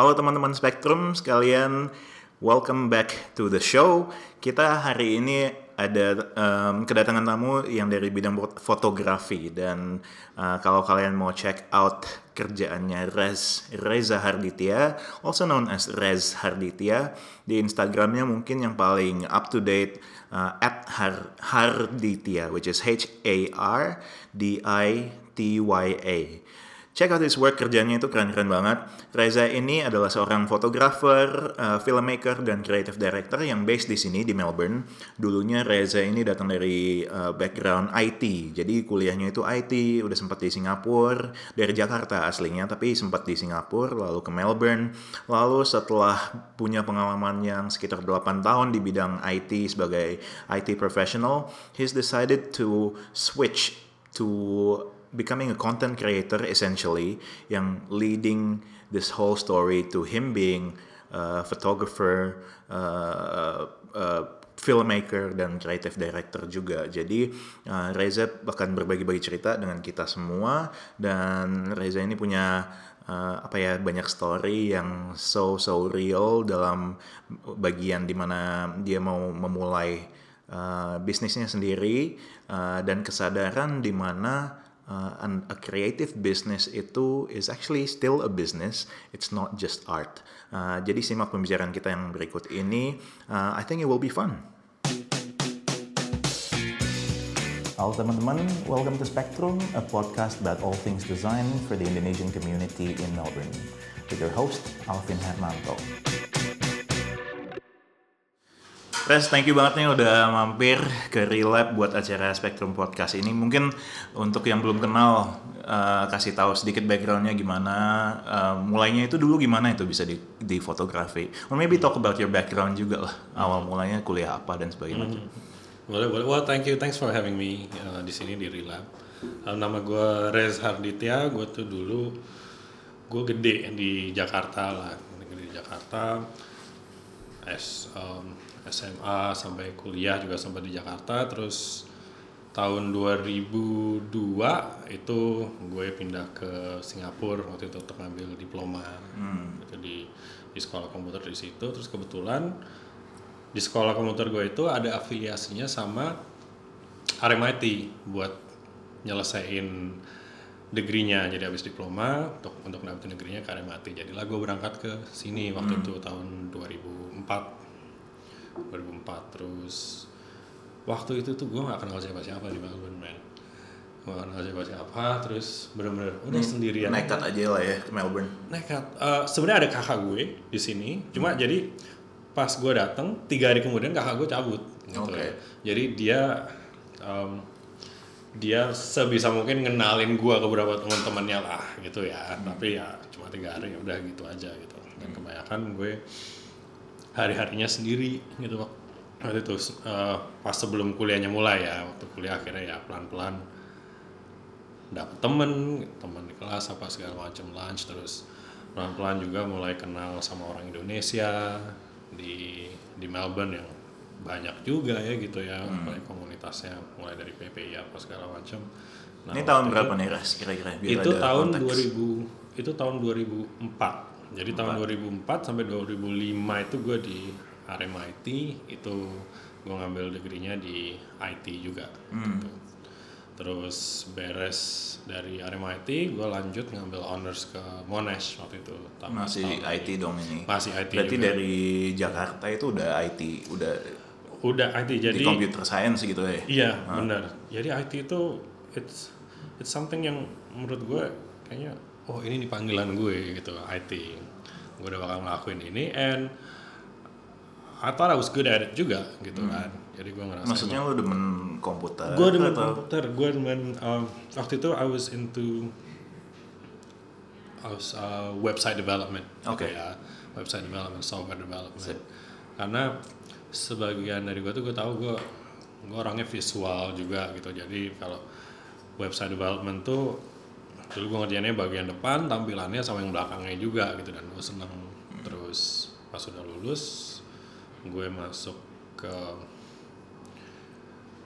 Halo teman-teman Spektrum sekalian, welcome back to the show. Kita hari ini ada um, kedatangan tamu yang dari bidang fotografi dan uh, kalau kalian mau check out kerjaannya Rez Reza Harditya, also known as Rez Harditya di Instagramnya mungkin yang paling up to date uh, at Har Harditya, which is H A R D I T Y A. Check out his work, kerjanya itu keren-keren banget. Reza ini adalah seorang fotografer, uh, filmmaker, dan creative director yang based di sini di Melbourne. Dulunya Reza ini datang dari uh, background IT, jadi kuliahnya itu IT, udah sempat di Singapura, dari Jakarta aslinya, tapi sempat di Singapura, lalu ke Melbourne. Lalu setelah punya pengalaman yang sekitar 8 tahun di bidang IT sebagai IT professional, he's decided to switch to becoming a content creator essentially yang leading this whole story to him being a photographer, uh, uh, filmmaker dan creative director juga. Jadi uh, Reza bahkan berbagi-bagi cerita dengan kita semua dan Reza ini punya uh, apa ya banyak story yang so so real dalam bagian di mana dia mau memulai uh, bisnisnya sendiri uh, dan kesadaran di mana uh, and a creative business itu is actually still a business. It's not just art. Uh, jadi simak pembicaraan kita yang berikut ini. Uh, I think it will be fun. Halo teman-teman, welcome to Spectrum, a podcast about all things design for the Indonesian community in Melbourne. With your host, Alvin Hermanto. Res, thank you banget nih udah mampir ke Relab buat acara Spectrum Podcast ini. Mungkin untuk yang belum kenal, uh, kasih tahu sedikit backgroundnya gimana. Uh, mulainya itu dulu gimana itu bisa di, di fotografi. Or maybe talk about your background juga lah. Awal mulanya kuliah apa dan sebagainya. Hmm. Boleh, boleh. Well, thank you. Thanks for having me uh, di sini di Relab. Uh, nama gue Rez Harditya. Gue tuh dulu gue gede di Jakarta lah. Gede di Jakarta. As um, SMA sampai kuliah juga sampai di Jakarta. Terus tahun 2002 itu gue pindah ke Singapura. Waktu itu untuk ngambil diploma. Hmm. gitu di di sekolah komputer di situ. Terus kebetulan di sekolah komputer gue itu ada afiliasinya sama RMIT buat nyelesain degree-nya jadi habis diploma untuk untuk dapetin degree-nya ke RMIT jadilah gue berangkat ke sini waktu hmm. itu tahun 2004 2004 terus waktu itu tuh gue gak kenal siapa-siapa di Melbourne man gue gak kenal siapa-siapa terus bener-bener udah hmm, sendirian nekat aja lah ya ke Melbourne nekat uh, sebenarnya ada kakak gue di sini cuma hmm. jadi pas gue dateng tiga hari kemudian kakak gue cabut gitu okay. jadi dia um, dia sebisa mungkin ngenalin gue ke beberapa teman-temannya lah gitu ya hmm. tapi ya cuma tiga hari ya udah gitu aja gitu dan hmm. kebanyakan gue hari-harinya sendiri gitu waktu itu uh, pas sebelum kuliahnya mulai ya waktu kuliah akhirnya ya pelan-pelan dapet temen temen di kelas apa segala macam lunch terus pelan-pelan juga mulai kenal sama orang Indonesia di di Melbourne yang banyak juga ya gitu ya. Hmm. komunitasnya mulai dari PPI apa segala macam nah, ini tahun berapa nih Ras kira-kira? Itu tahun konteks. 2000 itu tahun 2004 jadi 4. tahun 2004 sampai 2005 itu gue di RMIT itu gue ngambil degree-nya di IT juga. Hmm. Gitu. Terus beres dari RMIT, gue lanjut ngambil honors ke Monash waktu itu. Tahun Masih tahun IT dong ini. Masih IT. Berarti juga. dari Jakarta itu udah IT, udah udah IT jadi di computer science gitu ya. Iya, benar. Jadi IT itu it's it's something yang menurut gue kayaknya oh ini di panggilan gue gitu IT gue udah bakal ngelakuin ini and I thought I was good at it juga gitu hmm. kan jadi gue ngerasa maksudnya lo demen komputer gue demen atau? komputer gue demen um, waktu itu I was into I was uh, website development gitu oke okay. ya website development software development Sip. karena sebagian dari gue tuh gue tahu gue gue orangnya visual juga gitu jadi kalau website development tuh dulu gue ngerjainnya bagian depan tampilannya sama yang belakangnya juga gitu. Dan gue seneng. Terus pas sudah lulus gue masuk ke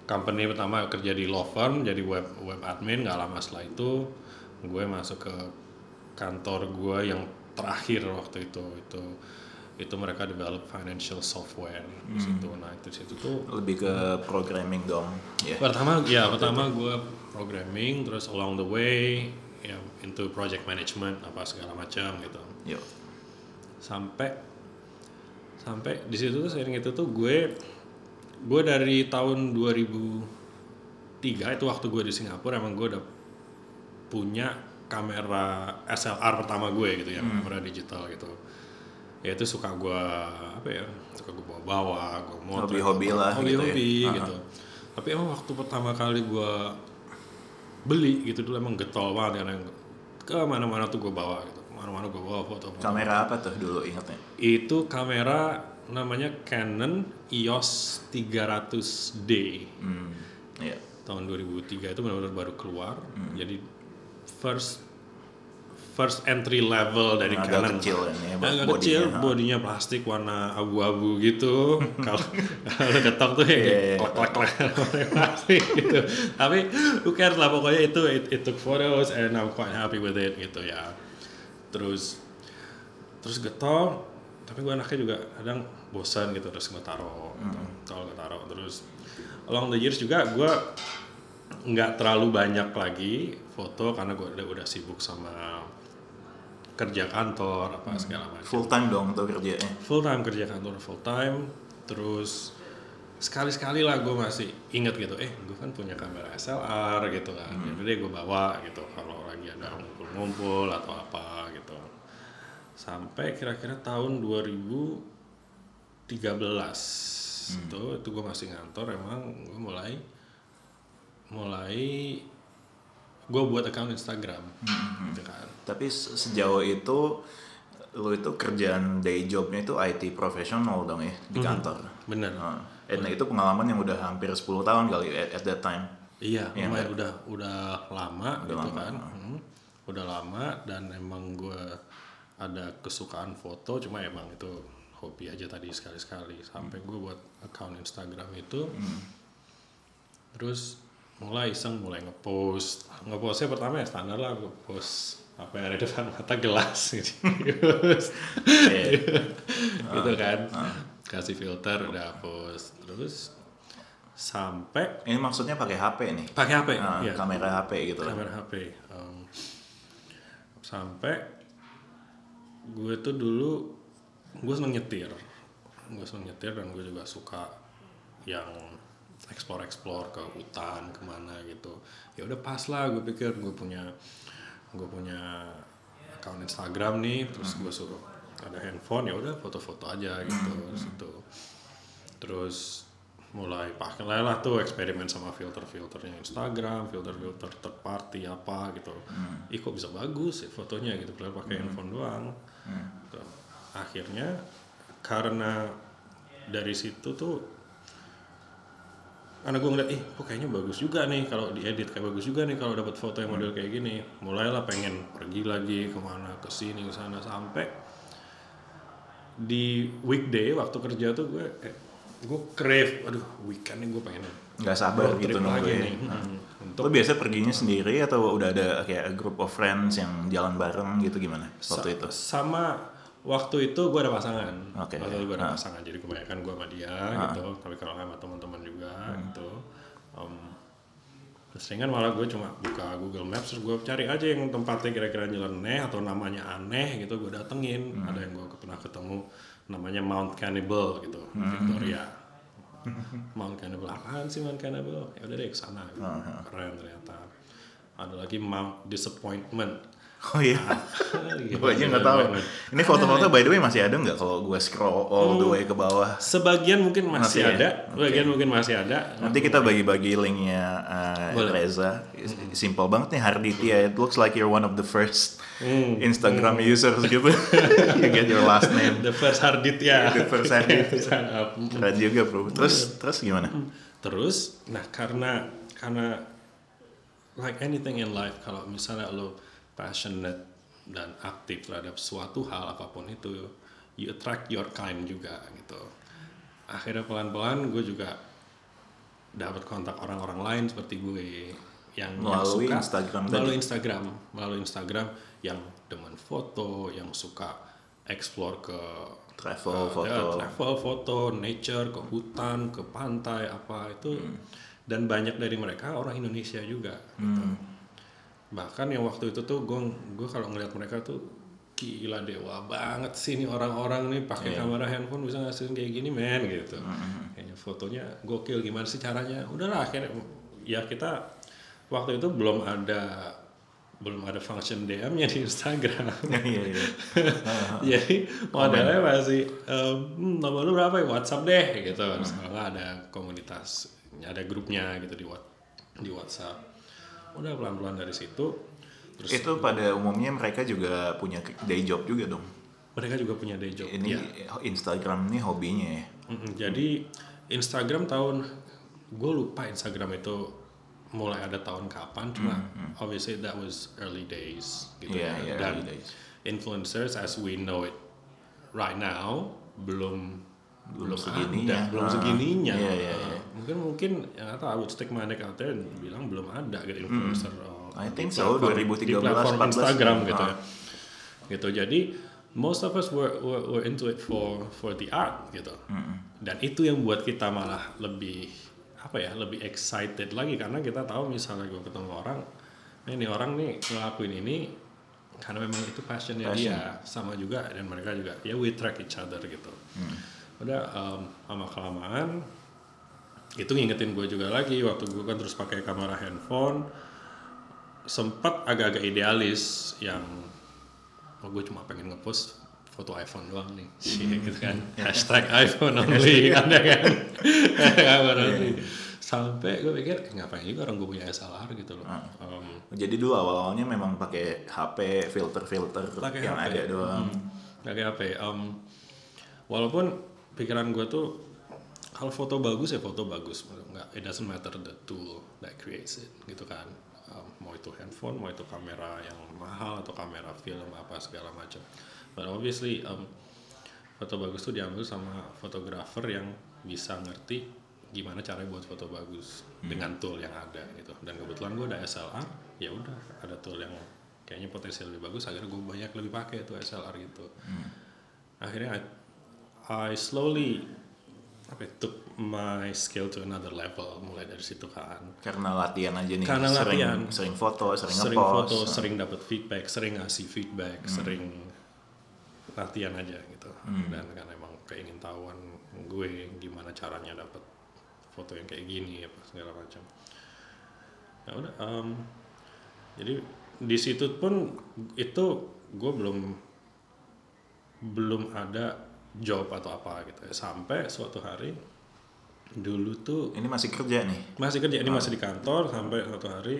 company pertama kerja di law firm jadi web web admin. Nggak lama setelah itu gue masuk ke kantor gue yang terakhir waktu itu. Itu itu mereka develop financial software. Di situ. Nah itu situ tuh Lebih ke programming dong. Ya. pertama ya pertama gue programming terus along the way ya into project management apa segala macam gitu Yuk. sampai sampai di situ tuh sering itu tuh gue gue dari tahun 2003 itu waktu gue di Singapura emang gue udah punya kamera SLR pertama gue gitu ya kamera digital gitu ya itu suka gue apa ya suka gue bawa bawa gue motor Hobi-hobi lah hobi gitu ya. hobi Ah. gitu tapi emang waktu pertama kali gue beli gitu dulu emang getol banget karena ke mana-mana tuh gue bawa gitu mana-mana gue bawa foto-foto Kamera apa tuh dulu ingetnya? itu kamera namanya Canon EOS 300D Hmm. Iya. tahun 2003 itu benar-benar baru keluar jadi first first entry level dari Agak Canon kecil ini, agak bodinya, kecil ha. bodinya plastik warna abu-abu gitu. Kalau ketok tuh ya klek klek klek plastik gitu. Tapi who cares lah pokoknya itu it, it took photos and I'm quite happy with it gitu ya. Terus terus getol tapi gue anaknya juga kadang bosan gitu terus gue taro gitu. kalau gue taro. Terus along the years juga gue nggak terlalu banyak lagi foto karena gue udah, udah sibuk sama kerja kantor apa segala macam. Full time dong tuh kerjanya. full time kerja kantor full time terus sekali-sekali lah gue masih inget gitu eh gue kan punya kamera SLR gitu kan. Jadi gue bawa gitu kalau lagi ada ngumpul-ngumpul atau apa gitu. Sampai kira-kira tahun 2013 itu itu gue masih ngantor emang gue mulai mulai gue buat account Instagram gitu kan Tapi se- sejauh itu lu itu kerjaan day jobnya itu IT profesional dong ya di kantor. bener. Nah, dan itu pengalaman yang udah hampir 10 tahun kali at, at that time. Iya, Iya lumayan udah udah lama gitu lama, kan. Hmm, Udah lama dan emang gue ada kesukaan foto cuma emang itu hobi aja tadi sekali-sekali. Sampai gue buat account Instagram itu terus mulai iseng mulai ngepost. Ngepostnya pertama ya standar lah gue post apa yang ada depan mata gelas gitu, gitu kan. kasih filter udah post terus sampai Ini maksudnya pakai HP nih. pakai HP Nah, ya kamera HP gitu lah. kamera HP Em, sampai gue tuh dulu gue seneng nyetir. Gue seneng nyetir dan gue juga suka yang explore explore ke hutan ke mana gitu. Ya udah pas lah gue pikir gue punya gue punya account Instagram nih terus gue suruh ada handphone ya udah foto-foto aja gitu terus itu terus mulai pakai lah tuh eksperimen sama filter-filternya Instagram, filter-filter third party apa gitu. Ih kok bisa bagus ya fotonya gitu, padahal pakai handphone doang. Gitu. Akhirnya karena dari situ tuh karena gue ngeliat, ih kok kayaknya bagus juga nih kalau diedit kayak bagus juga nih kalau dapat foto yang model kayak gini. Mulailah pengen pergi lagi ke mana ke sini ke sana sampai di weekday waktu kerja tuh gue eh, gue crave, aduh weekend nih gue pengen Nggak sabar gitu nunggu ya. nih. Hmm. Untuk Lu biasa perginya sendiri atau udah ada kayak a group of friends yang jalan bareng gitu gimana waktu itu? sama waktu itu gue ada pasangan. Oke. waktu itu gue ada Ah. pasangan jadi kebanyakan gue sama dia gitu. Tapi kalau sama teman-teman juga gitu. Em, seringan malah gue cuma buka Google Maps terus gue cari aja yang tempatnya kira-kira nyeleneh atau namanya aneh gitu. Gue datengin. Ada yang gue pernah ketemu namanya Mount Cannibal gitu Victoria. Mount Cannibal apaan sih Mount Cannibal? Ya udah deh ke sana gitu. keren ternyata. Ada lagi Mount Disappointment Oh iya, gue aja nggak tahu. Ini foto-foto by the way masih ada nggak kalau gue scroll all the way ke bawah? Sebagian mungkin masih, Masih ya? ada, sebagian mungkin masih ada. Nanti kita bagi-bagi linknya uh, Boleh. Reza. Simple banget nih Harditya. It looks like you're one of the first Hmm. Instagram users gitu. you get your last name. The first Hardit ya. The first Hardit. Startup. Keren juga bro. Terus terus gimana? Terus, nah karena karena like anything in life, kalau misalnya lo passionate dan aktif terhadap suatu hal apa pun itu, you attract your kind juga gitu. Akhirnya pelan-pelan gue juga dapat kontak orang-orang lain seperti gue yang Melalui yang suka Instagram tadi? melalui Instagram melalui Instagram yang demen foto yang suka explore ke Travel, ke- foto. ya, travel foto nature ke hutan ke pantai apa itu Hmm. dan banyak dari mereka orang Indonesia juga gitu. Bahkan yang waktu itu tuh gue gue kalau ngeliat mereka tuh gila dewa banget sih nih orang-orang nih pakai Iya. kamera handphone bisa ngasihin kayak gini men gitu. Hmm, kayaknya fotonya gokil gimana sih caranya? Udahlah akhirnya ya kita waktu itu belum ada belum ada function DM-nya di Instagram. Iya, iya. jadi modelnya masih "Hmm, nomor lu berapa ya? WhatsApp deh gitu. Hmm. Kalau nggak ada komunitas ada grupnya gitu di di WhatsApp udah pelan-pelan dari situ terus Itu pada umumnya mereka juga punya day job juga dong. mereka juga punya day job Ini Iya. Instagram ini hobinya ya. Jadi Instagram tahun gue lupa Instagram itu mulai ada tahun kapan cuma obviously that was early days gitu Iya, ya iya, dan early days. influencers as we know it right now belum Belum belum segininya. ada, belum Ah, segininya iya, iya, iya. Mungkin mungkin yang atau I would stick my neck out there dan bilang belum ada gitu influencer uh, I think so, platform- 2013, di platform 14, Instagram ah. gitu ya. Gitu jadi most of us were, were, were into it for for the art gitu. Dan itu yang buat kita malah lebih apa ya lebih excited lagi. Karena kita tahu misalnya gue ketemu orang "Eh, ini orang nih ngelakuin ini karena memang itu passionnya Passion. dia sama juga dan mereka juga ya we track each other gitu. Udah um, lama kelamaan itu ngingetin gue juga lagi waktu gue kan terus pakai kamera handphone sempat agak-agak idealis yang oh, gue cuma pengen ngepost foto iPhone doang nih. Gitu kan. Hashtag iPhone only ada kan. iPhone only sampai gue pikir "Eh, ngapain juga orang gue punya SLR gitu loh. Um, Jadi dulu awal-awalnya memang pakai HP filter-filter pakai yang HP. ada doang. Hmm, pakai HP. Um, walaupun pikiran gue tuh kalau foto bagus ya foto bagus, nggak it doesn't matter the tool that creates it gitu kan. Um, mau itu handphone, mau itu kamera yang mahal atau kamera film apa segala macam. But obviously um, foto bagus tuh diambil sama fotografer yang bisa ngerti gimana caranya buat foto bagus dengan tool yang ada gitu. Dan kebetulan gue ada SLR, ya udah ada tool yang kayaknya potensial lebih bagus akhirnya gue banyak lebih pakai itu SLR gitu akhirnya I, I slowly apa took my skill to another level mulai dari situ kan Karena latihan aja nih. Karena sering, latihan. Sering foto, sering, sering ngepost. foto sering dapat feedback sering ngasih feedback sering latihan aja gitu dan kan emang keingin tahuan gue gimana caranya dapat foto yang kayak gini apa segala macam ya udah um, jadi di situ pun itu gue belum belum ada job atau apa gitu ya. Sampai suatu hari dulu tuh Ini masih kerja nih. masih kerja ini masih di kantor. Sampai suatu hari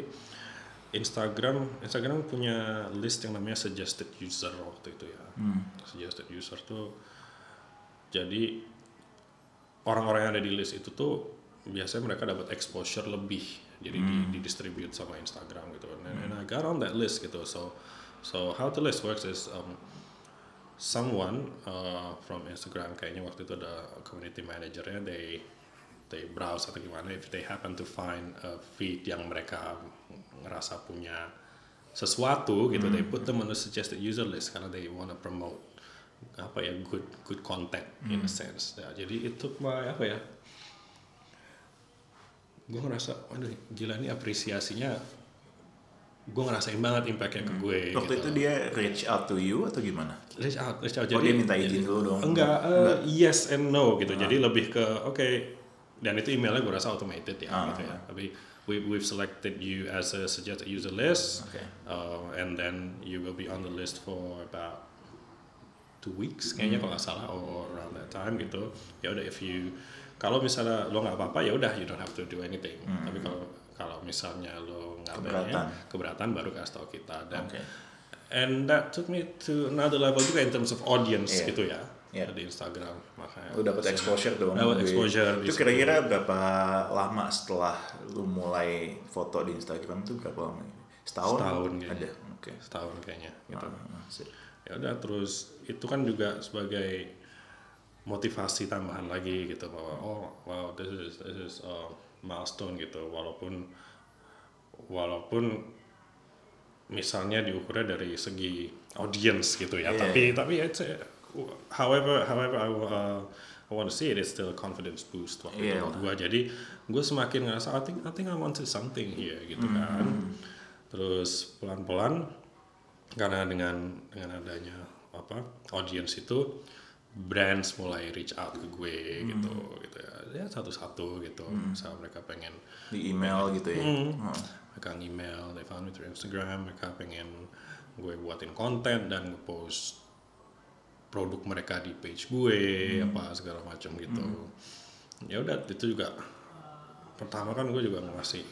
Instagram Instagram punya list yang namanya suggested user waktu itu ya. Suggested user tuh jadi orang-orang yang ada di list itu tuh biasanya mereka dapat exposure lebih. Jadi di, didistribute sama Instagram gitu. And, and I got on that list gitu. So so how the list works is um, someone uh, from Instagram kayaknya waktu itu ada community managernya they they browse atau gimana if they happen to find a feed yang mereka ngerasa punya sesuatu gitu they put them on the suggested user list karena they wanna promote apa ya good good content in a sense. Ya, jadi itu apa ya gue ngerasa waduh gila nih apresiasinya gue ngerasain banget impactnya ke gue Waktu gitu. itu dia reach out to you atau gimana? reach out, reach out. Oh, dia minta izin dulu dong? Enggak, eh, yes and no gitu. Jadi lebih ke oke dan itu emailnya gue rasa automated ya Ah. gitu ya. Tapi we we've selected you as a suggested user list, Oke. uh, and then you will be on the list for about two weeks kayaknya kalau nggak salah or around that time gitu. Ya udah if you kalau misalnya lo nggak apa-apa ya udah you don't have to do anything. Tapi kalau kalau misalnya lo nggak Keberatan. pengen, keberatan baru kasih tau kita dan Oke. and that took me to another level juga in terms of audience Iya. gitu ya Iya. di Instagram makanya Lu dapat exposure dong. Dapat exposure Itu kira-kira berapa lama setelah lu mulai foto di Instagram itu berapa lama? Setahun? Setahun kayaknya. Ada. Oke. setahun kayaknya gitu Ah, ya udah terus itu kan juga sebagai motivasi tambahan lagi gitu bahwa oh wow this is this is a milestone gitu. Walaupun walaupun misalnya diukurnya dari segi audience gitu ya. Iya, tapi tapi it's a- however however I, uh, I want to see it it's still a confidence boost waktu Iya. itu buat gua. Jadi gue semakin ngerasa I think I think I wanted something here gitu Hmm. kan. Terus pelan pelan karena dengan dengan adanya apa audience itu brands mulai reach out ke gue gitu Hmm. gitu ya ya satu satu gitu misalnya mereka pengen Di email gitu ya. Hmm. Oh. mereka email they found me through Instagram mereka pengen gue buatin konten dan ngepost produk mereka di page gue apa segala macam gitu ya udah itu juga pertama kan gue juga ngasih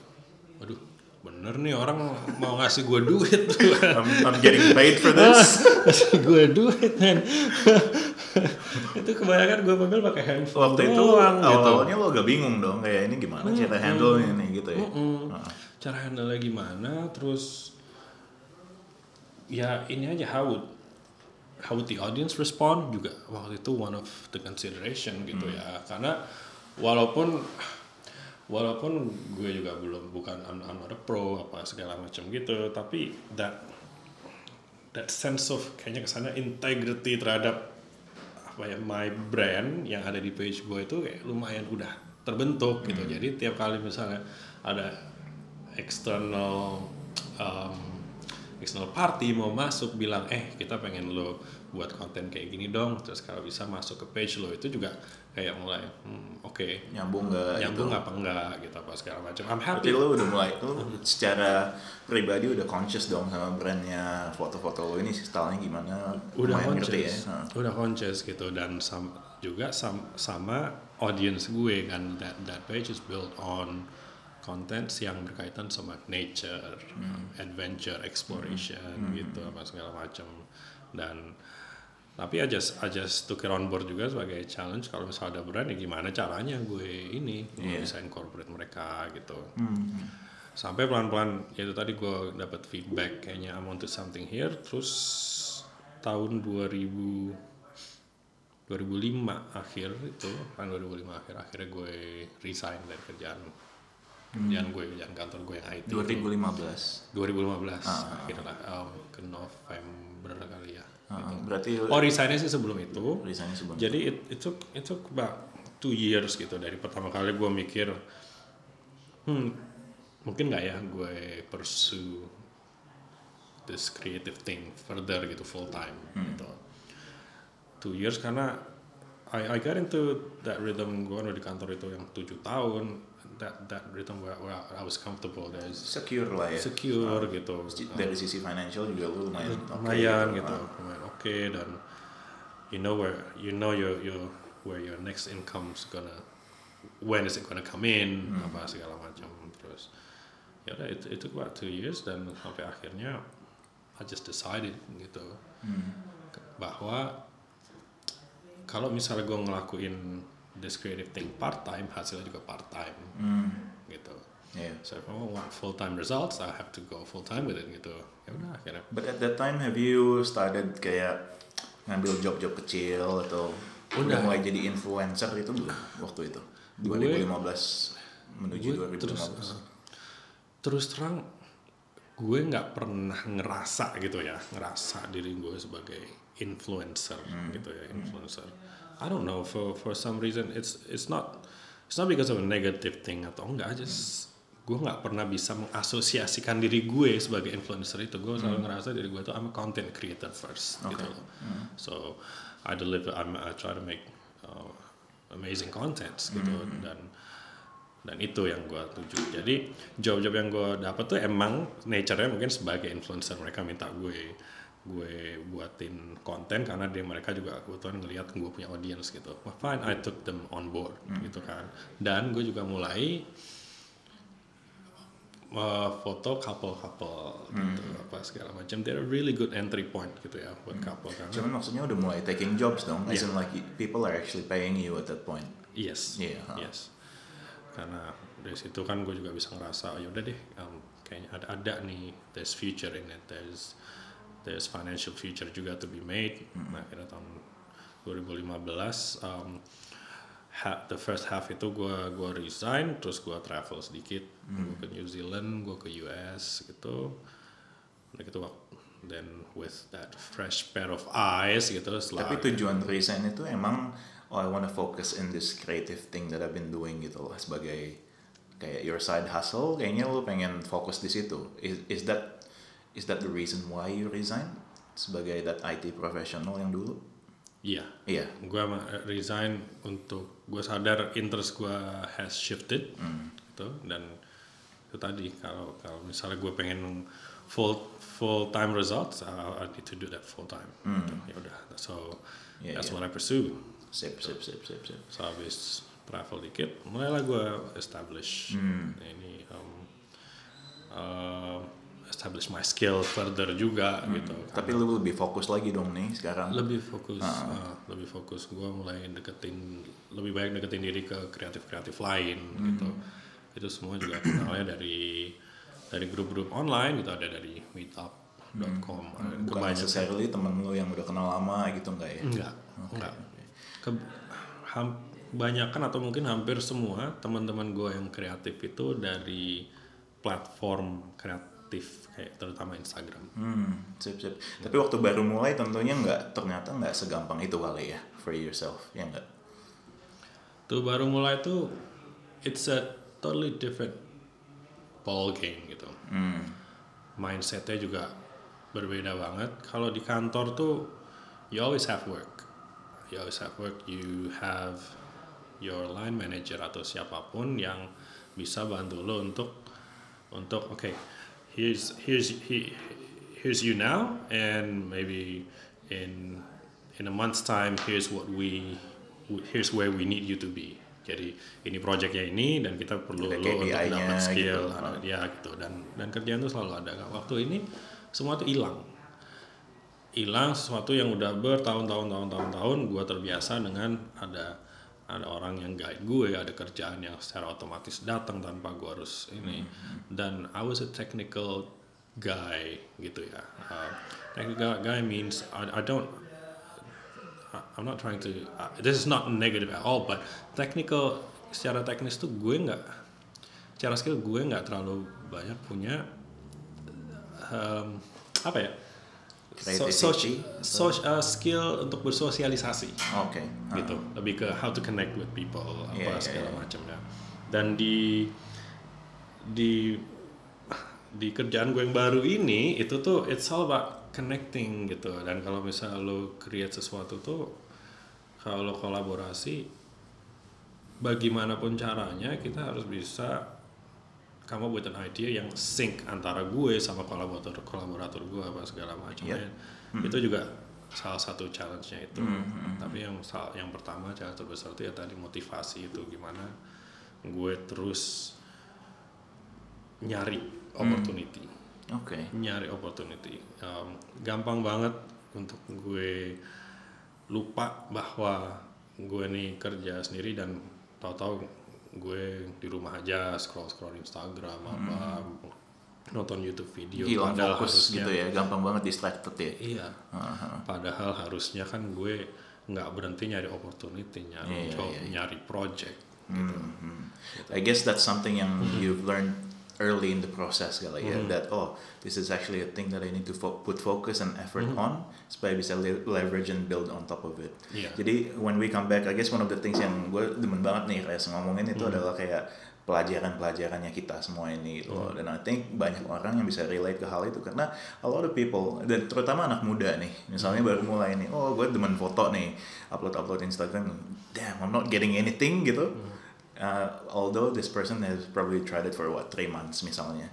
waduh bener nih orang mau ngasih gue duit I'm, I'm getting paid for this. ngasih gue duit itu kebanyakan gue panggil pakai handphone Waktu itu doang, gitu. awal-awalnya lo agak bingung dong kayak ini gimana cara handle ini gitu ya. Heeh. cara handle gimana terus ya ini aja how would how would the audience respond juga waktu itu one of the consideration gitu ya karena walaupun walaupun gue juga belum bukan I'm, I'm not a pro apa segala macam gitu tapi that that sense of kayaknya ke sana integrity terhadap apa ya my brand yang ada di page gue itu kayak lumayan udah terbentuk gitu. Jadi tiap kali misalnya ada external um, external party mau masuk bilang eh kita pengen lo buat konten kayak gini dong. Terus kalau bisa masuk ke page lo itu juga kayak mulai hmm, oke Nyambung nggak nyambung gitu. apa enggak gitu apa segala macam I'm Berarti happy lo udah mulai, lo secara pribadi udah conscious dong sama brandnya foto-foto lo ini stylenya gimana? udah ngerti conscious ya. Heeh. udah conscious gitu dan sam- juga sam- sama audience gue kan that that page is built on contents yang berkaitan sama nature, adventure, exploration gitu apa segala macam dan tapi I just I just took it on board juga sebagai challenge. Kalau misalnya ada brand ya gimana caranya gue ini gue Iya. bisa incorporate mereka gitu. Sampai pelan-pelan ya itu tadi gue dapat feedback kayaknya I'm onto something here. Terus tahun 2000 2005 akhir itu kan 2005 akhir akhirnya gue resign dari kerjaan. Kerjaan gue kerjaan kantor gue yang IT 2015. 2015 akhirnya um, ke November kali ya Heeh, berarti oh resignnya sih sebelum itu. Resignnya sebelum jadi it, it took it took about two years gitu. Dari pertama kali gue mikir hmm mungkin nggak ya gue pursue this creative thing further gitu full time. Gitu. Two years karena I, I got into that rhythm gue di kantor itu yang tujuh tahun that that rhythm where, where I was comfortable there's secure lah ya. secure gitu. Dari sisi financial juga lu lumayan lumayan gitu. gitu. Lumayan oke dan you know where you know your your where your next income's gonna when is it gonna come in apa segala macam. Terus ya udah itu itu about two years dan sampai akhirnya I just decided gitu bahwa kalau misalnya gue ngelakuin this creative thing part time hasilnya juga part time Hmm. gitu Yeah. so if I want full time results I have to go full time with it gitu ya udah akhirnya But at that time have you started kayak ngambil job-job kecil atau udah, Udah. mulai jadi influencer itu belum waktu itu? 2015 menuju gue 2015. terus uh, terus terang gue nggak pernah ngerasa gitu ya ngerasa diri gue sebagai influencer gitu ya influencer I don't know for for some reason it's it's not it's not because of a negative thing atau enggak just gue nggak pernah bisa mengasosiasikan diri gue sebagai influencer itu. Gue selalu ngerasa diri gue tuh I'm a content creator first gitu loh. So I deliver I'm, I try to make uh, amazing contents gitu. Dan dan itu yang gue tuju. Jadi job-job yang gue dapat tuh emang nature-nya mungkin sebagai influencer mereka minta gue gue buatin konten karena dia mereka juga kebetulan ngelihat gue punya audience gitu. Wah, fine I took them on board gitu kan. Dan gue juga mulai uh, foto couple-couple gitu apa segala macam. They're a really good entry point gitu ya buat couple kan. Cuman maksudnya udah mulai taking jobs dong, as in like people are actually paying you at that point. Yes, Iya, ha. yes. Karena dari situ kan gue juga bisa ngerasa, ya udah deh, um, kayaknya ada ada nih, there's future in it, there's there's financial future juga to be made. Nah, akhirnya tahun 2015, um, ha- the first half itu gue gua resign terus gue travel sedikit. Gue ke New Zealand gue ke US gitu. Udah gitu then with that fresh pair of eyes gitu setelah Tapi tujuan resign itu emang oh I wanna focus in this creative thing that I've been doing gitu loh sebagai kayak your side hustle kayaknya lu pengen fokus di situ. Is, is that is that the reason why you resign sebagai that IT professional yang dulu? iya Iya. gue resign untuk gue sadar interest gue has shifted gitu dan itu tadi kalau kalau misalnya gue pengen full full time results I, I need to do that full time gitu. ya udah so Yeah, that's yeah. what I pursue Sip sip sip sip sip. so habis travel dikit mulailah gue establish ini um, uh, establish my skill further juga gitu. Tapi lu lebih fokus lagi dong nih sekarang. lebih fokus uh, lebih fokus. Gue mulai deketin lebih baik deketin diri ke kreatif kreatif lain gitu. Itu semua juga kenalnya dari dari grup-grup online gitu. Ada dari meetup.com ada Bukan kebanyakan. necessarily temen lu yang udah kenal lama gitu enggak ya? enggak enggak. Ke- ham- kebanyakan atau mungkin hampir semua teman-teman gue yang kreatif itu dari platform kreatif kayak terutama Instagram. Hmm, sip sip. Tapi waktu baru mulai tentunya nggak ternyata nggak segampang itu kali ya for yourself, ya nggak? tuh baru mulai tuh it's a totally different ball game gitu. Hmm, mindsetnya juga berbeda banget. Kalau di kantor tuh you always have work. You always have work. You have your line manager atau siapa pun yang bisa bantu lo untuk untuk oke here's here's he, here's you now and maybe in in a month's time here's what we here's where we need you to be. Jadi ini projectnya ini dan kita perlu Ada lo untuk dapat skill. gitu. dia gitu. Dan dan kerjaan tuh selalu ada. Waktu ini semua tuh hilang. Hilang sesuatu yang udah bertahun-tahun tahun-tahun tahun gue terbiasa dengan ada ada orang yang guide gue ada kerjaan yang secara otomatis datang tanpa gue harus ini. Dan I was a technical guy gitu ya. Uh, technical guy means I, I don't I- I'm not trying to uh, this is not negative at all but technical secara teknis tuh gue nggak secara skill gue nggak terlalu banyak punya um, apa ya so, Creativity so, uh, skill untuk bersosialisasi Oke. ah. gitu lebih ke how to connect with people apa Iya, iya, segala iya. macam ya dan di di di kerjaan gue yang baru ini itu tuh it's all about connecting gitu dan kalau misalnya lo create sesuatu tuh kalau kolaborasi bagaimanapun caranya kita harus bisa kamu buat an idea yang sync antara gue sama kolaborator kolaborator gue apa segala macam Yep. ya. itu juga salah satu challenge-nya itu tapi yang yang pertama challenge terbesar itu ya tadi motivasi itu gimana gue terus nyari opportunity Oke. nyari opportunity Um, gampang banget untuk gue lupa bahwa gue nih kerja sendiri dan tahu-tahu gue di rumah aja scroll scroll Instagram apa nonton YouTube video Hilang padahal fokus harusnya gitu ya, gampang banget distracted ya. iya padahal harusnya kan gue nggak berhenti nyari opportunity nyari Iya, job iya, iya. nyari project Hmm. I guess that's something yang you've learned early in the process kali ya that oh this is actually a thing that I need to fo- put focus and effort on supaya bisa le- leverage and build on top of it. Iya. Jadi when we come back, I guess one of the things yang gue demen banget nih Res ngomongin itu adalah kayak pelajaran-pelajarannya kita semua ini gitu loh. Dan I think banyak orang yang bisa relate ke hal itu karena a lot of people dan terutama anak muda nih, misalnya baru mulai nih, oh gue demen foto nih, upload-upload Instagram, damn I'm not getting anything gitu. Uh, although this person has probably tried it for what three months misalnya.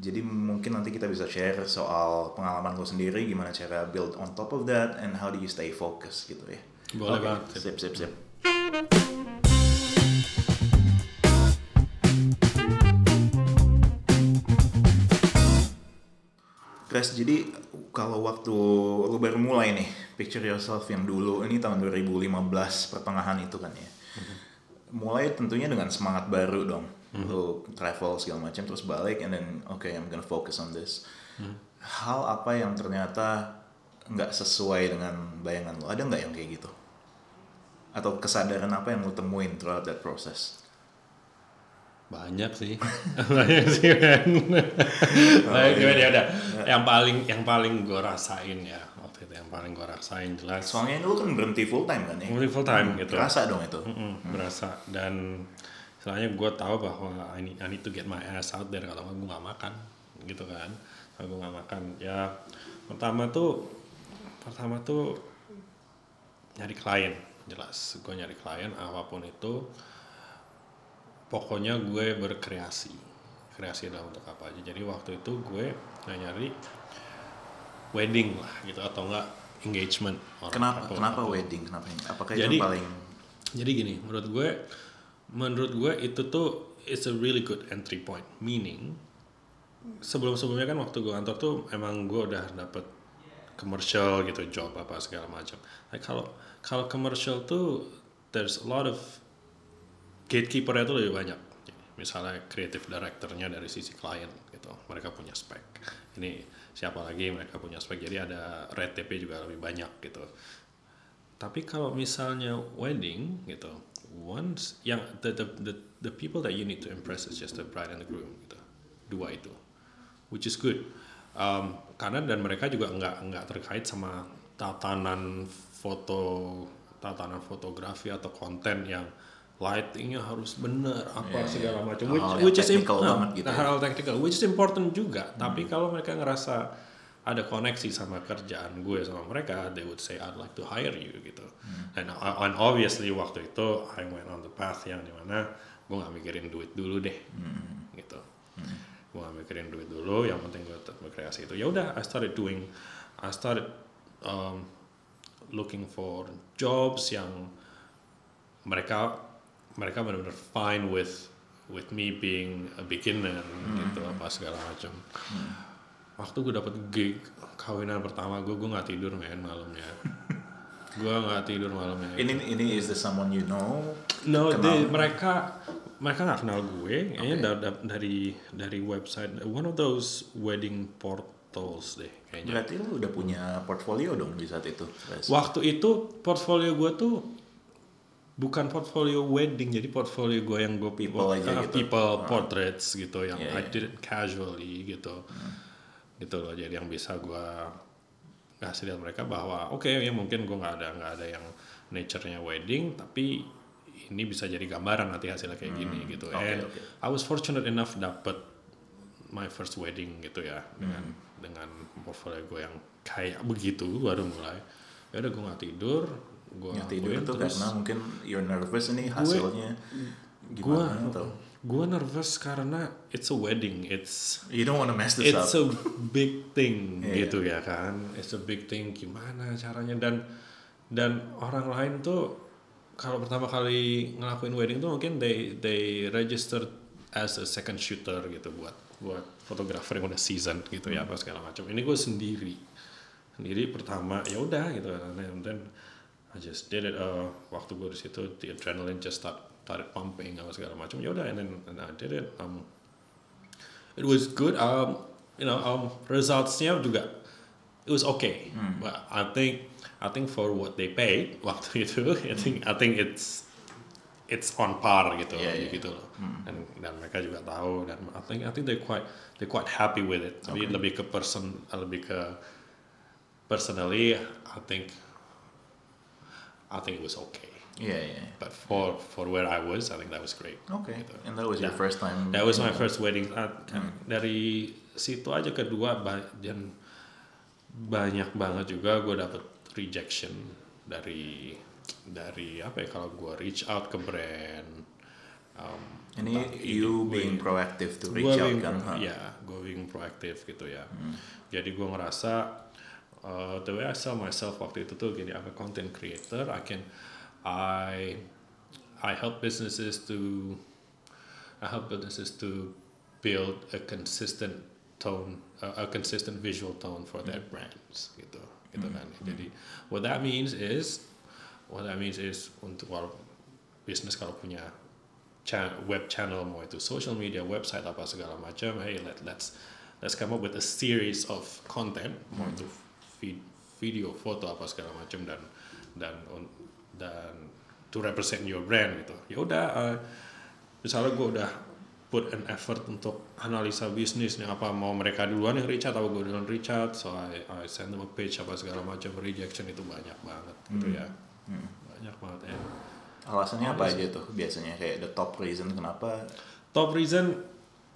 Jadi mungkin nanti kita bisa share soal pengalaman lo sendiri, gimana cara build on top of that, and how do you stay focused gitu ya. Boleh Oke, banget. Sip, sip, sip. Chris, jadi kalau waktu lu baru mulai nih, picture yourself yang dulu, ini tahun 2015 pertengahan itu kan ya. Mulai tentunya dengan semangat baru dong. Lu travel segala macam terus balik and then okay I'm gonna focus on this. Hal apa yang ternyata nggak sesuai dengan bayangan lo? Ada nggak yang kayak gitu? atau kesadaran apa yang lu temuin throughout that process? banyak sih banyak sih kan banyak gimana ya udah yang paling yang paling gue rasain ya waktu itu yang paling gue rasain jelas. Soalnya lu kan berhenti full time kan ya? Mulai full time gitu. Kerasa dong itu. Mm-mm, berasa. Dan istilahnya gue tahu bahwa I need, I need to get my ass out there kalau gue nggak makan gitu kan. Kalau gue nggak makan ya pertama tuh pertama tuh nyari klien jelas. Gue nyari klien apa pun itu pokoknya gue berkreasi. Kreasi dalam untuk apa aja. Jadi waktu itu gue nyari wedding lah gitu atau enggak engagement orang Kenapa kenapa atau- wedding? Kenapa ini? Apakah Jadi- itu paling jadi gini, menurut gue, menurut gue itu tuh it's a really good entry point. Meaning, sebelum-sebelumnya kan waktu gue kantor tuh emang gue udah dapet commercial gitu, job apa segala macam. Nah, kalau kalau commercial tuh there's a lot of gatekeeper tuh lebih banyak. Misalnya creative directornya dari sisi klien gitu, mereka punya spek. Ini siapa lagi mereka punya spek, jadi ada red tape juga lebih banyak gitu. Tapi kalau misalnya wedding gitu, once yang the, the the the people that you need to impress is just the bride and the groom gitu, dua itu, which is good. Um, karena dan mereka juga nggak nggak terkait sama tatanan foto, tatanan fotografi atau konten yang lightingnya harus benar apa segala macam, which, yang which is technical im- banget gitu nah, ya. hal technical, which is important juga. Tapi kalau mereka ngerasa ada koneksi sama kerjaan gue sama mereka, they would say I'd like to hire you gitu. And, and obviously waktu itu I went on the path yang di mana gue nggak mikirin duit dulu deh, gitu. Gue nggak mikirin duit dulu, yang penting gue tetap berkreasi itu. Ya udah, I started doing, I started um, looking for jobs yang mereka mereka benar-benar fine with with me being a beginner gitu apa segala macam. Waktu gue dapet gig kawinan pertama gue, gue nggak tidur men malamnya. gue nggak tidur malamnya. ini ini is the someone you know? No, they- mereka mereka nggak kenal gue. Kayaknya da- da- dari dari website one of those wedding portals deh kayaknya. Berarti lu udah punya portfolio dong di saat itu. Waktu itu portfolio gue tuh bukan portfolio wedding, jadi portfolio gue yang gue People aja uh, gitu. people portraits gitu yang Iya, I did it casually gitu, gitu loh. Jadi yang bisa gue ngasih lihat mereka bahwa oke ya mungkin gue nggak ada nggak ada yang nature-nya wedding, tapi ini bisa jadi gambaran nanti hasilnya kayak gini gitu. Hmm. Oke, And oke. I was fortunate enough dapet my first wedding gitu ya dengan Hmm. dengan portfolio gue yang kayak begitu baru mulai ya udah gue nggak tidur gue Ya, tidur itu karena mungkin you're nervous ini hasilnya. Gue gimana atau gue nervous karena it's a wedding it's you don't wanna mess this it's up. a big thing Iya. gitu ya kan. It's a big thing gimana caranya? Dan dan orang lain tuh kalau pertama kali ngelakuin wedding tuh mungkin they they registered as a second shooter gitu buat buat fotografer yang udah season gitu ya apa segala macam. Ini gue sendiri. Sendiri pertama ya udah gitu then I just did it uh, waktu gue di situ the adrenaline just start started pumping apa segala macam ya udah and then and I did it um, it was good. Um, you know, um, resultsnya juga it was okay. But I think I think for what they paid waktu itu, I think I think it's it's on par gitu, Yeah, yeah. gitu loh. Dan, dan mereka juga tahu dan I think I think they quite they quite happy with it. Tapi lebih ke person, lebih ke personally, I think I think it was okay. Iya iya. But for for where I was, I think that was great. Gitu. And that was your Yeah. first time. That was my first wedding. Uh, Dari situ aja kedua ba- dan banyak banget juga gue dapet rejection dari dari apa ya kalau gue reach out ke brand. Um, Ini you being proactive to reach out being, kan? ya gue being proaktif gitu ya jadi gue ngerasa uh, the way I sell myself waktu itu tuh gini I'm a content creator. I can I I help businesses to I help businesses to build a consistent tone a, a consistent visual tone for their brands. Gitu gitu kan. Jadi what that means is what that means is untuk bisnis kalau punya cha- web channel mau itu social media website apa segala macam hey let let's let's come up with a series of content mau Hmm. itu vid- video foto apa segala macam dan dan dan to represent your brand gitu. Ya udah uh, misalnya gue udah put an effort untuk analisa bisnis nih apa mau mereka duluan yang reach out atau gue duluan reach out so I, I send them a page apa segala macam rejection itu banyak banget gitu ya. Banyak banget ya. Alasannya apa aja tuh biasanya? Kayak the top reason kenapa? Top reason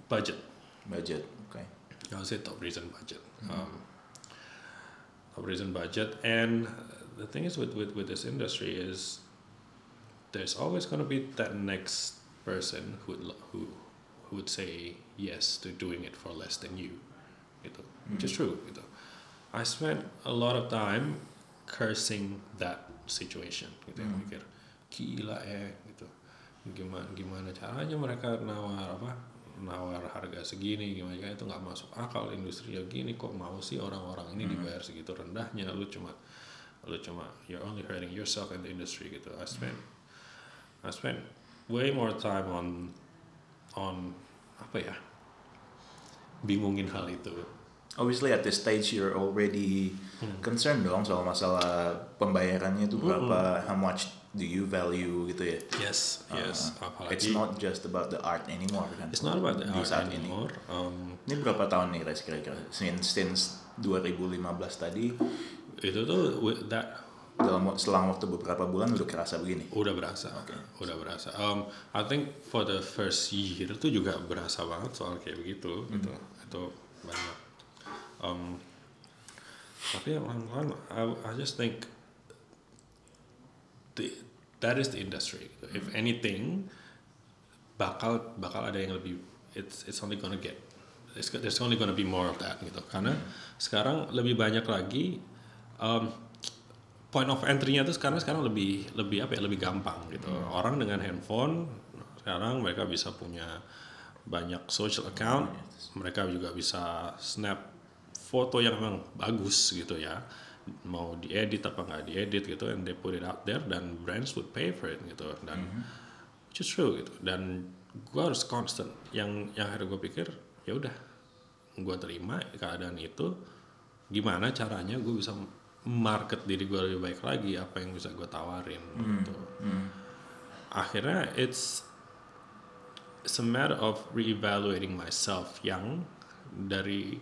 budget. Budget. Oke. I would say top reason budget. Um, top reason budget, and the thing is with with with this industry is there's always going to be that next person who would who who would say yes to doing it for less than you, gitu. Which is true, gitu. I spent a lot of time cursing that situation, gitu. ya. Mikir gila ya, gitu. Gimana gimana caranya mereka nawar apa? Nawar harga segini gimana itu nggak masuk akal industri ya gini kok mau sih orang-orang ini dibayar segitu rendahnya? Lu cuma lu cuma you're only hurting yourself and the industry gitu. I spent I spent way more time on on apa ya? Bingungin hal itu. Obviously at this stage you're already concerned dong soal masalah pembayarannya itu berapa, how much do you value gitu ya. yes yes Uh, apalagi it's not just about the art anymore kan. it's not about the art saat ini. anymore um, Ini berapa tahun nih Res kira-kira? Since, since 2015 tadi itu tuh with that dalam selang waktu beberapa bulan udah kerasa begini. udah berasa udah berasa um, I think for the first year itu juga berasa banget soal kayak begitu gitu itu banyak um, tapi pelan-pelan I, I just think the, that is the industry. If anything bakal bakal ada yang lebih it's it's only gonna get it's, there's only gonna be more of that gitu. Karena sekarang lebih banyak lagi um, point of entry-nya tuh sekarang sekarang lebih lebih apa ya lebih gampang gitu. Orang dengan handphone sekarang mereka bisa punya banyak social account mereka juga bisa snap foto yang memang bagus gitu ya mau diedit apa nggak diedit gitu and they put it out there dan brands would pay for it gitu. Dan which is true gitu. Dan gue harus constant. Yang yang akhirnya gue pikir ya udah gue terima keadaan itu gimana caranya gue bisa market diri gue lebih baik lagi apa yang bisa gue tawarin gitu. akhirnya it's it's a matter of reevaluating myself yang dari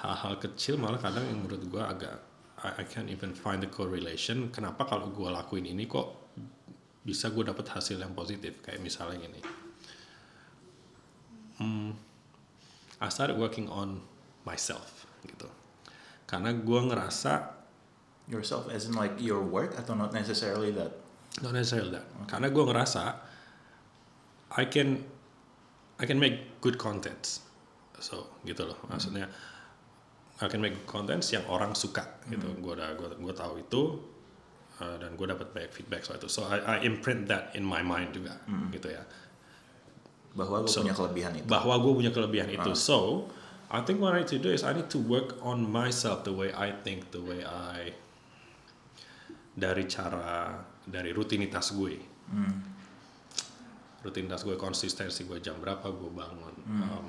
hal-hal kecil malah kadang yang menurut gue agak I, I can't even find the correlation. Kenapa kalau gue lakuin ini kok bisa gue dapet hasil yang positif kayak misalnya gini. Hmm, I started working on myself gitu. Karena gue ngerasa Yourself as in like your work atau not necessarily that? not necessarily that. Karena gue ngerasa I can I can make good contents. So gitu loh maksudnya I can make contents yang orang suka gitu. Gue udah gue gue tahu itu uh, dan gue dapat banyak feedback soal itu. So I, I imprint that in my mind juga gitu ya. Bahwa gue So, punya kelebihan itu. bahwa gue punya kelebihan itu. So I think what I need to do is I need to work on myself the way I think the way I dari cara dari rutinitas gue. Rutinitas gue konsistensi gue jam berapa gue bangun um,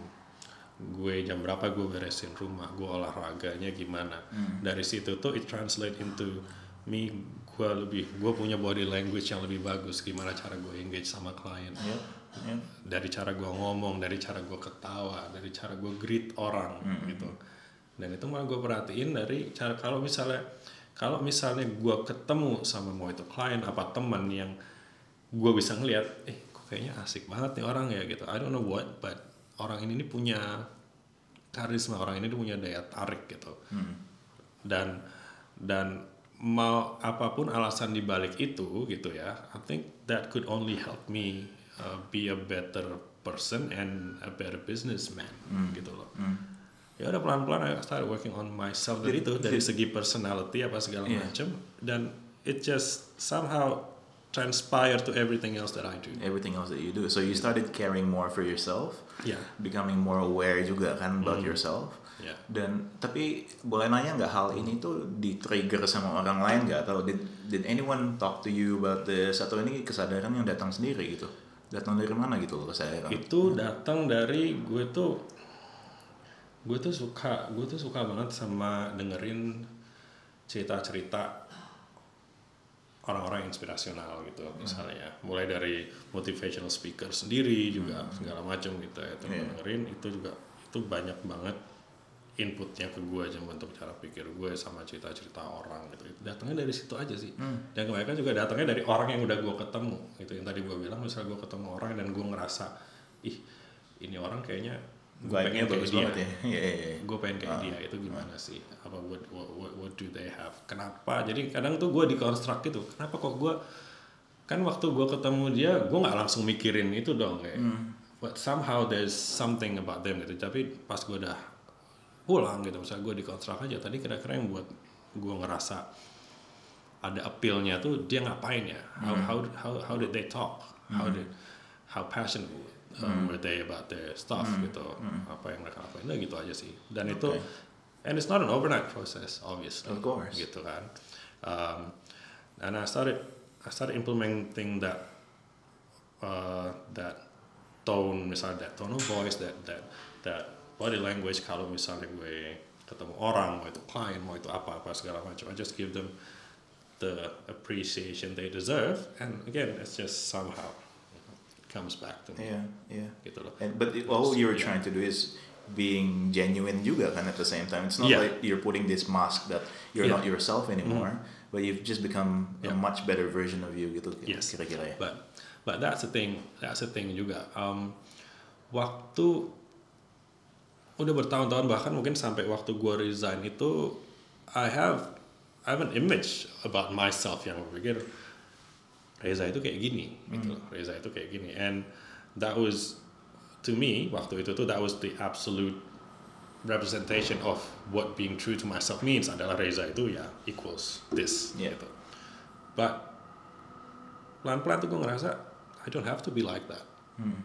gue jam berapa gue beresin rumah gue olahraganya gimana dari situ tuh it translate into me gue lebih gue punya body language yang lebih bagus gimana cara gue engage sama klien Yep, yep. dari cara gue ngomong, dari cara gue ketawa, dari cara gue greet orang gitu. Dan itu malah gue perhatiin dari cara kalau misalnya kalau misalnya gue ketemu sama mau itu klien apa teman yang gue bisa ngelihat, eh kok kayaknya asik banget nih orang ya gitu. I don't know what, but orang ini, punya karisma, orang ini punya daya tarik gitu. Dan dan mau apa pun alasan dibalik itu gitu ya, I think that could only help me uh, be a better person and a better businessman gitu loh. Ya udah pelan-pelan I started working on myself dari itu dari segi personality apa segala Iya. macam dan it just somehow transpire to everything else that I do. Everything else that you do. So you started caring more for yourself, Ya, becoming more aware juga kan about yourself. ya. Dan tapi boleh nanya nggak hal ini tuh di trigger sama orang lain nggak atau did did anyone talk to you about this atau ini kesadaran yang datang sendiri gitu? Datang dari mana gitu loh kesadaran? Itu datang dari gue tuh gue tuh suka gue tuh suka banget sama dengerin cerita-cerita orang-orang inspirasional gitu misalnya. Mulai dari motivational speaker sendiri juga segala macam gitu ya itu Iya. dengerin. Itu juga itu banyak banget inputnya ke gue aja bentuk cara pikir gue sama cerita-cerita orang gitu. Datangnya dari situ aja sih. Dan kebanyakan juga datangnya dari orang yang udah gue ketemu gitu. Yang tadi gue bilang misalnya gue ketemu orang dan gue ngerasa ih ini orang kayaknya gue pengen kayak bagus dia. banget ya. Iya, iya, iya. gue pengen kayak dia. Itu gimana sih? Apa what, what, what, what do they have? Kenapa? Jadi kadang tuh gue dikonstruk gitu. Kenapa kok gue kan waktu gue ketemu dia gue nggak langsung mikirin itu dong kayak but somehow there's something about them gitu. Tapi pas gue udah pulang gitu misalnya gue dikonstruk aja tadi kira-kira yang buat gue ngerasa ada appealnya tuh dia ngapain ya? How how how, how did they talk? How did how passionate um, were they about their stuff gitu. Apa yang mereka lakuin. Nah, gitu aja sih. Dan itu Okay. and it's not an overnight process obviously. Of course. gitu kan. Um, and I started I started implementing that uh, that tone misalnya that tone of voice that that that body language. Kalau misalnya gue ketemu orang mau itu klien mau itu apa apa segala macam I just give them the appreciation they deserve. And again it's just somehow comes back to me Iya, iya. gitu loh And, but it- all you're Yeah. trying to do is being genuine juga kan at the same time. It's not Yeah. like you're putting this mask that you're Yeah. Not yourself anymore, but you've just become a Yeah. much better version of you gitu Yes. kira-kira ya. But but that's the thing, that's the thing juga. Um, waktu udah bertahun-tahun bahkan mungkin sampai waktu gua resign itu I have I have an image about myself yang berpikir Reza itu kayak gini gitu loh. Reza itu kayak gini and that was to me waktu itu tuh that was the absolute representation of what being true to myself means adalah Reza itu ya equals this Yeah. gitu. But pelan-pelan tuh gue ngerasa I don't have to be like that.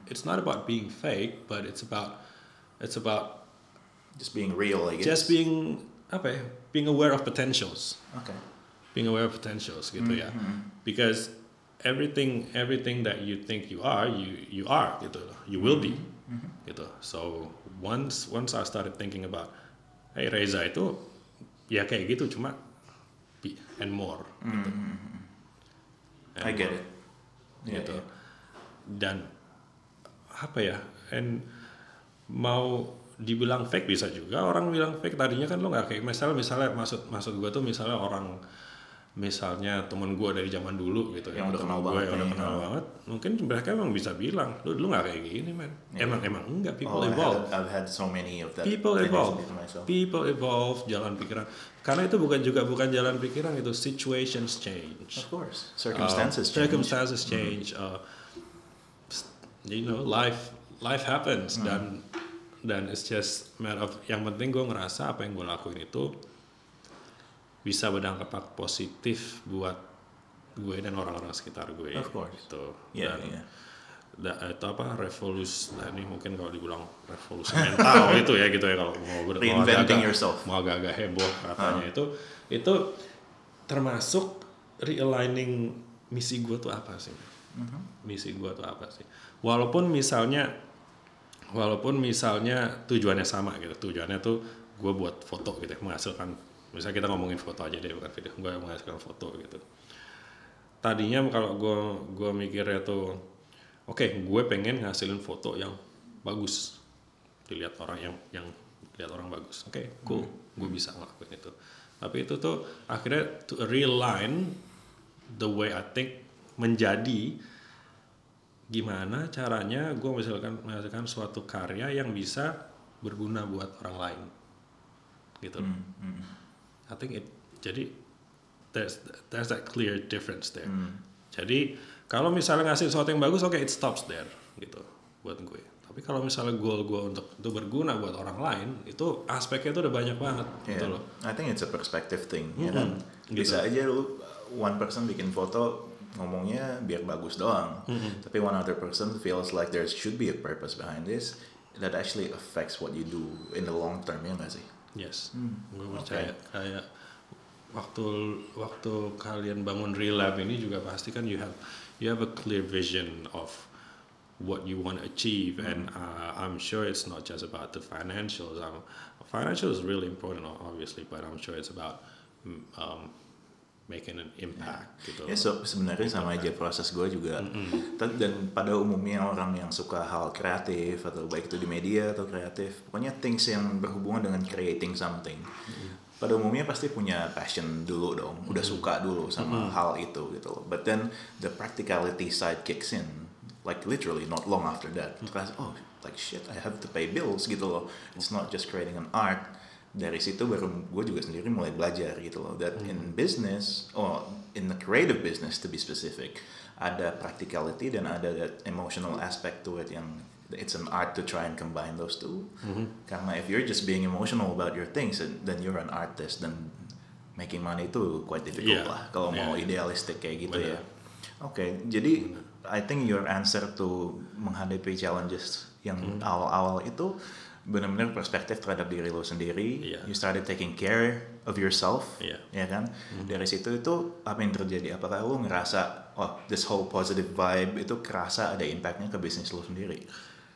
It's not about being fake, but it's about it's about Just being real, I guess. just being apa ya, being aware of potentials, Okay. being aware of potentials gitu ya. Because everything everything that you think you are, you you are gitu loh. You will be gitu. So once once I started thinking about, hey Reza itu ya kayak gitu cuma be, and more. Gitu. I get it. Yeah, gitu. yeah. Dan apa ya? And mau dibilang fake bisa juga orang bilang fake tadinya kan lo nggak kayak misalnya misalnya maksud maksud gue tuh misalnya orang misalnya temen gue dari zaman dulu gitu Yang udah temen kenal gue banget yang udah kenal ya. banget mungkin mereka emang bisa bilang lu dulu nggak kayak gini man emang emang enggak people Oh, evolve had, I've had so many of that. people evolve. people evolve jalan pikiran. Karena itu bukan juga bukan jalan pikiran itu situations change. Of course. Circumstances uh, change. circumstances change uh, s- you know life life happens. Dan dan it's just matter of yang penting gue ngerasa apa yang gue lakuin itu bisa berdampak positif buat gue dan orang-orang sekitar gue Of course. gitu Yeah, dan yeah. da- itu apa revolusi nah ini mungkin kalau dibilang revolusi mental itu ya gitu ya kalau mau ber- Reinventing agak-agak- yourself. mau agak-agak heboh katanya itu itu termasuk realigning misi gue tuh apa sih misi gue tuh apa sih walaupun misalnya walaupun misalnya tujuannya sama gitu tujuannya tuh gue buat foto gitu menghasilkan misalnya kita ngomongin foto aja deh bukan video. Gue menghasilkan foto gitu. Tadinya kalau gue gue mikirnya tuh oke gue pengen ngasilin foto yang bagus. Dilihat orang yang yang dilihat orang bagus. Oke cool. Gue bisa ngelakuin itu. Tapi itu tuh akhirnya to realign the way I think menjadi gimana caranya gue menghasilkan menghasilkan suatu karya yang bisa berguna buat orang lain. Gitu. Loh. I think it jadi there's there's that clear difference there. Jadi kalau misalnya ngasih sesuatu yang bagus, oke it stops there gitu buat gue. Tapi kalau misalnya goal gue untuk itu berguna buat orang lain, itu aspeknya itu udah banyak banget gitu Yeah. loh. I think it's a perspective thing, ya Mhm, kan? gitu. Bisa aja lu one person bikin foto ngomongnya biar bagus doang, Mhm. tapi one other person feels like there should be a purpose behind this that actually affects what you do in the long term, ya nggak sih? Yes, Hmm, gue oke. percaya kayak waktu waktu kalian bangun relab ini juga pasti kan you have you have a clear vision of what you want to achieve and uh, I'm sure it's not just about the financials. Um, financial is really important, obviously, but I'm sure it's about mm, um, making an impact gitu. Ya so, sebenarnya sama aja proses gue juga. Tad- Dan pada umumnya orang yang suka hal kreatif atau baik itu di media atau kreatif, pokoknya things yang berhubungan dengan creating something. Pada umumnya pasti punya passion dulu dong, udah suka dulu sama hal itu gitu loh. But then the practicality side kicks in, like literally not long after that. Terus oh like shit I have to pay bills gitu loh. It's not just creating an art, dari situ baru gue juga sendiri mulai belajar gitu loh. That in business oh in the creative business to be specific ada practicality dan ada that emotional aspect to it yang it's an art to try and combine those two. Karena if you're just being emotional about your things then you're an artist dan making money itu quite difficult Yeah. lah kalau mau Yeah. idealistik kayak gitu Benar. ya oke jadi I think your answer to menghadapi challenges yang awal-awal itu benar-benar perspektif terhadap diri lo sendiri. Iya. You started taking care of yourself, Iya. ya kan? Dari situ itu apa yang terjadi? Apakah lo ngerasa, oh this whole positive vibe itu kerasa ada impactnya ke bisnis lo sendiri?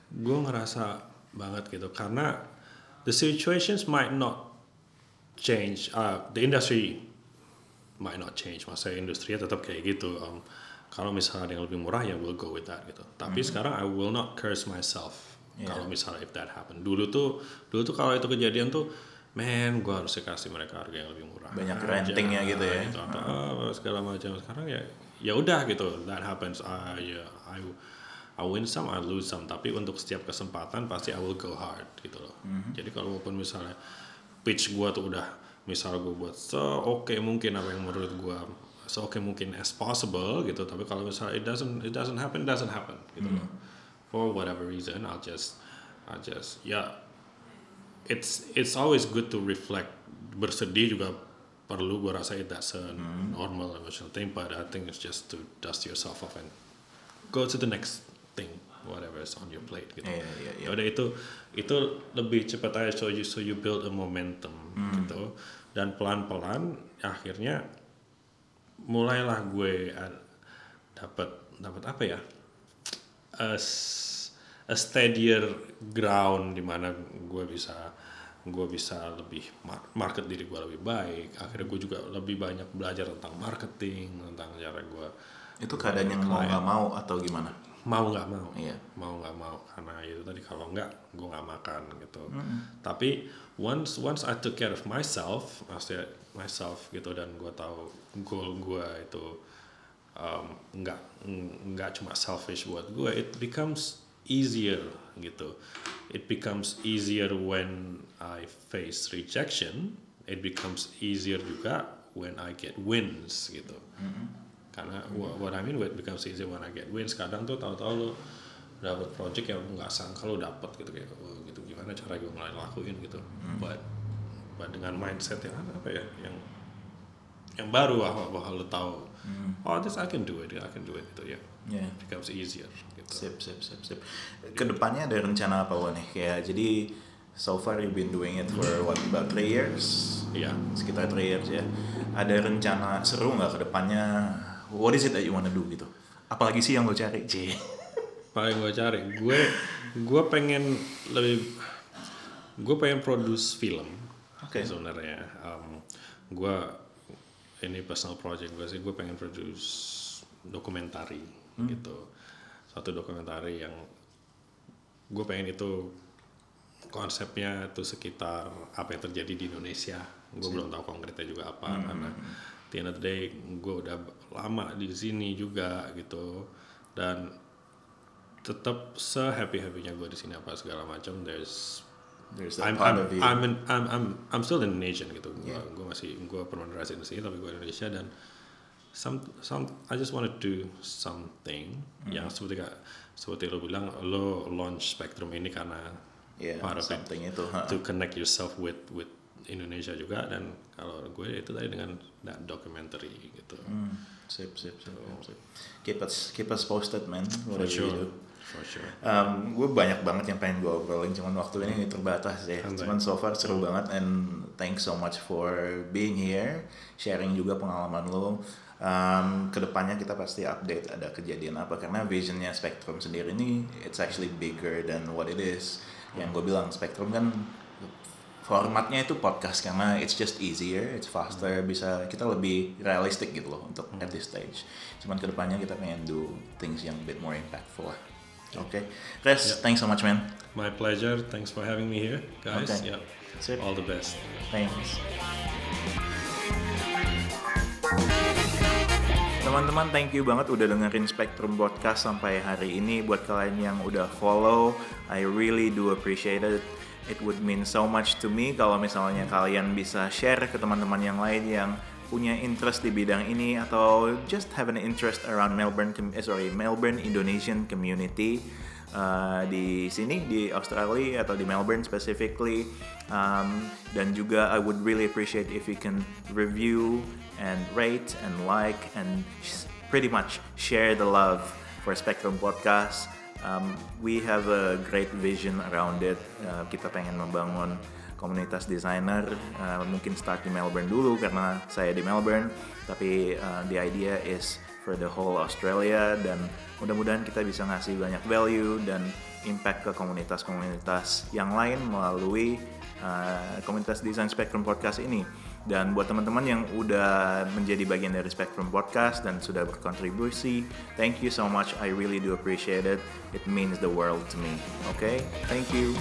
gue ngerasa banget gitu karena the situations might not change uh, the industry might not change masa industrinya tetap kayak gitu um, kalau misalnya ada yang lebih murah ya we'll go with that gitu tapi sekarang I will not curse myself Yeah. kalau misalnya if that happen. Dulu tuh dulu tuh kalau itu kejadian tuh man gue harus kasih mereka harga yang lebih murah. Banyak rentingnya gitu ya. atau ah, segala macam. Sekarang ya ya udah gitu. That happens. Ah ya I I win some I lose some. Tapi untuk setiap kesempatan pasti I will go hard gitu loh. Mhm. jadi kalau walaupun misalnya pitch gua tuh udah misal gua buat so oke mungkin apa yang menurut gua so oke mungkin as possible gitu. Tapi kalau misalnya it doesn't it doesn't happen it doesn't happen gitu loh for whatever reason I'll just I'll just ya it's it's always good to reflect. Bersedih juga perlu gue rasa it that's a normal emotional thing but I think it's just to dust yourself off and go to the next thing whatever is on your plate gitu. Iya. ya udah itu itu lebih cepat aja so you so you build a momentum gitu. Dan pelan pelan akhirnya mulailah gue uh, dapat dapat apa ya a, a steadier ground di mana gue bisa gue bisa lebih mar- market diri gue lebih baik. Akhirnya gue juga lebih banyak belajar tentang marketing tentang cara gue Itu keadaan yang mau nggak mau atau gimana? mau nggak mau. Iya. mau nggak mau. Karena itu tadi kalau nggak gue nggak makan gitu. Tapi once once I took care of myself maksudnya myself gitu dan gue tahu goal gue itu um, nggak cuma selfish buat gue it becomes easier gitu. It becomes easier when I face rejection it becomes easier juga when I get wins gitu. Karena wha- what I mean what becomes easier when I get wins. Kadang tuh tahu-tahu lo dapat project yang nggak sangka lo dapat gitu kayak oh, gitu gimana cara gue mulai lakuin? Gitu. But but dengan mindset yang apa ya yang yang baru bahwa, bahwa lo tahu oh this I can do it I can do it gitu ya Iya. it becomes easier gitu Sip, sip, sip, sip. Ke depannya ada rencana apa nih? Kayak jadi so far you've been doing it for what about three years? Iya. Sekitar three years ya. Ada rencana seru nggak ke depannya? What is it that you wanna do gitu? Apalagi sih yang lo cari, C? paling gue cari gue gue pengen lebih gue pengen produce film Oke. sebenarnya um, gue ini personal project gue sih. Gue pengen produce dokumentari gitu. Satu dokumentari yang gue pengen itu konsepnya itu sekitar apa yang terjadi di Indonesia. Gue belum tahu konkretnya juga apa karena at the end of the day gue udah lama di sini juga gitu. Dan tetap se happy happynya gue di sini apa segala macam there's There's that I'm part I'm, of you. I'm, in- I'm I'm I'm still Indonesian gitu gue Yeah. gue masih gue resident di sini tapi gue Indonesia dan some some I just want to do something Hmm. yang seperti kak seperti lo bilang lo launch Spectrum ini karena Yeah, part of it something itu. ha. to connect yourself with with Indonesia juga dan kalau gue itu tadi dengan that documentary gitu Hmm, Sip, sip, sip, sip, sip. Keep us, keep us posted, man. for Whatever you do. Sure for sure Um, gue banyak banget yang pengen gue obrolin, cuman waktu ini terbatas ya. Santai. Cuman so far seru banget and thanks so much for being here, sharing juga pengalaman lo. Um, ke depannya kita pasti update ada kejadian apa karena visionnya Spectrum sendiri ini it's actually bigger than what it is. Yang gue bilang Spectrum kan formatnya itu podcast karena it's just easier, it's faster, bisa kita lebih realistic gitu loh untuk at this stage. Cuman ke depannya kita pengen do things yang a bit more impactful lah. Okay. Res, thanks so much man. My pleasure. Thanks for having me here, guys. Okay. Yeah. Sip. All the best. Thanks. Teman-teman, thank you banget udah dengerin Spectrum Podcast sampai hari ini. Buat kalian yang udah follow, I really do appreciate it. It would mean so much to me kalau misalnya kalian bisa share ke teman-teman yang lain yang punya interest di bidang ini atau just have an interest around Melbourne, eh, sorry Melbourne Indonesian community uh, di sini di Australia atau di Melbourne specifically. Um, dan juga I would really appreciate if you can review and rate and like and pretty much share the love for Spectrum Podcast. Um, we have a great vision around it. Uh, kita pengen membangun komunitas desainer. Uh, mungkin start di Melbourne dulu karena saya di Melbourne. Tapi uh, the idea is for the whole Australia dan mudah-mudahan kita bisa ngasih banyak value dan impact ke komunitas-komunitas yang lain melalui uh, komunitas desain Spectrum Podcast ini. Dan buat teman-teman yang udah menjadi bagian dari Spectrum Podcast dan sudah berkontribusi, thank you so much. I really do appreciate it. It means the world to me. Okay? Thank you.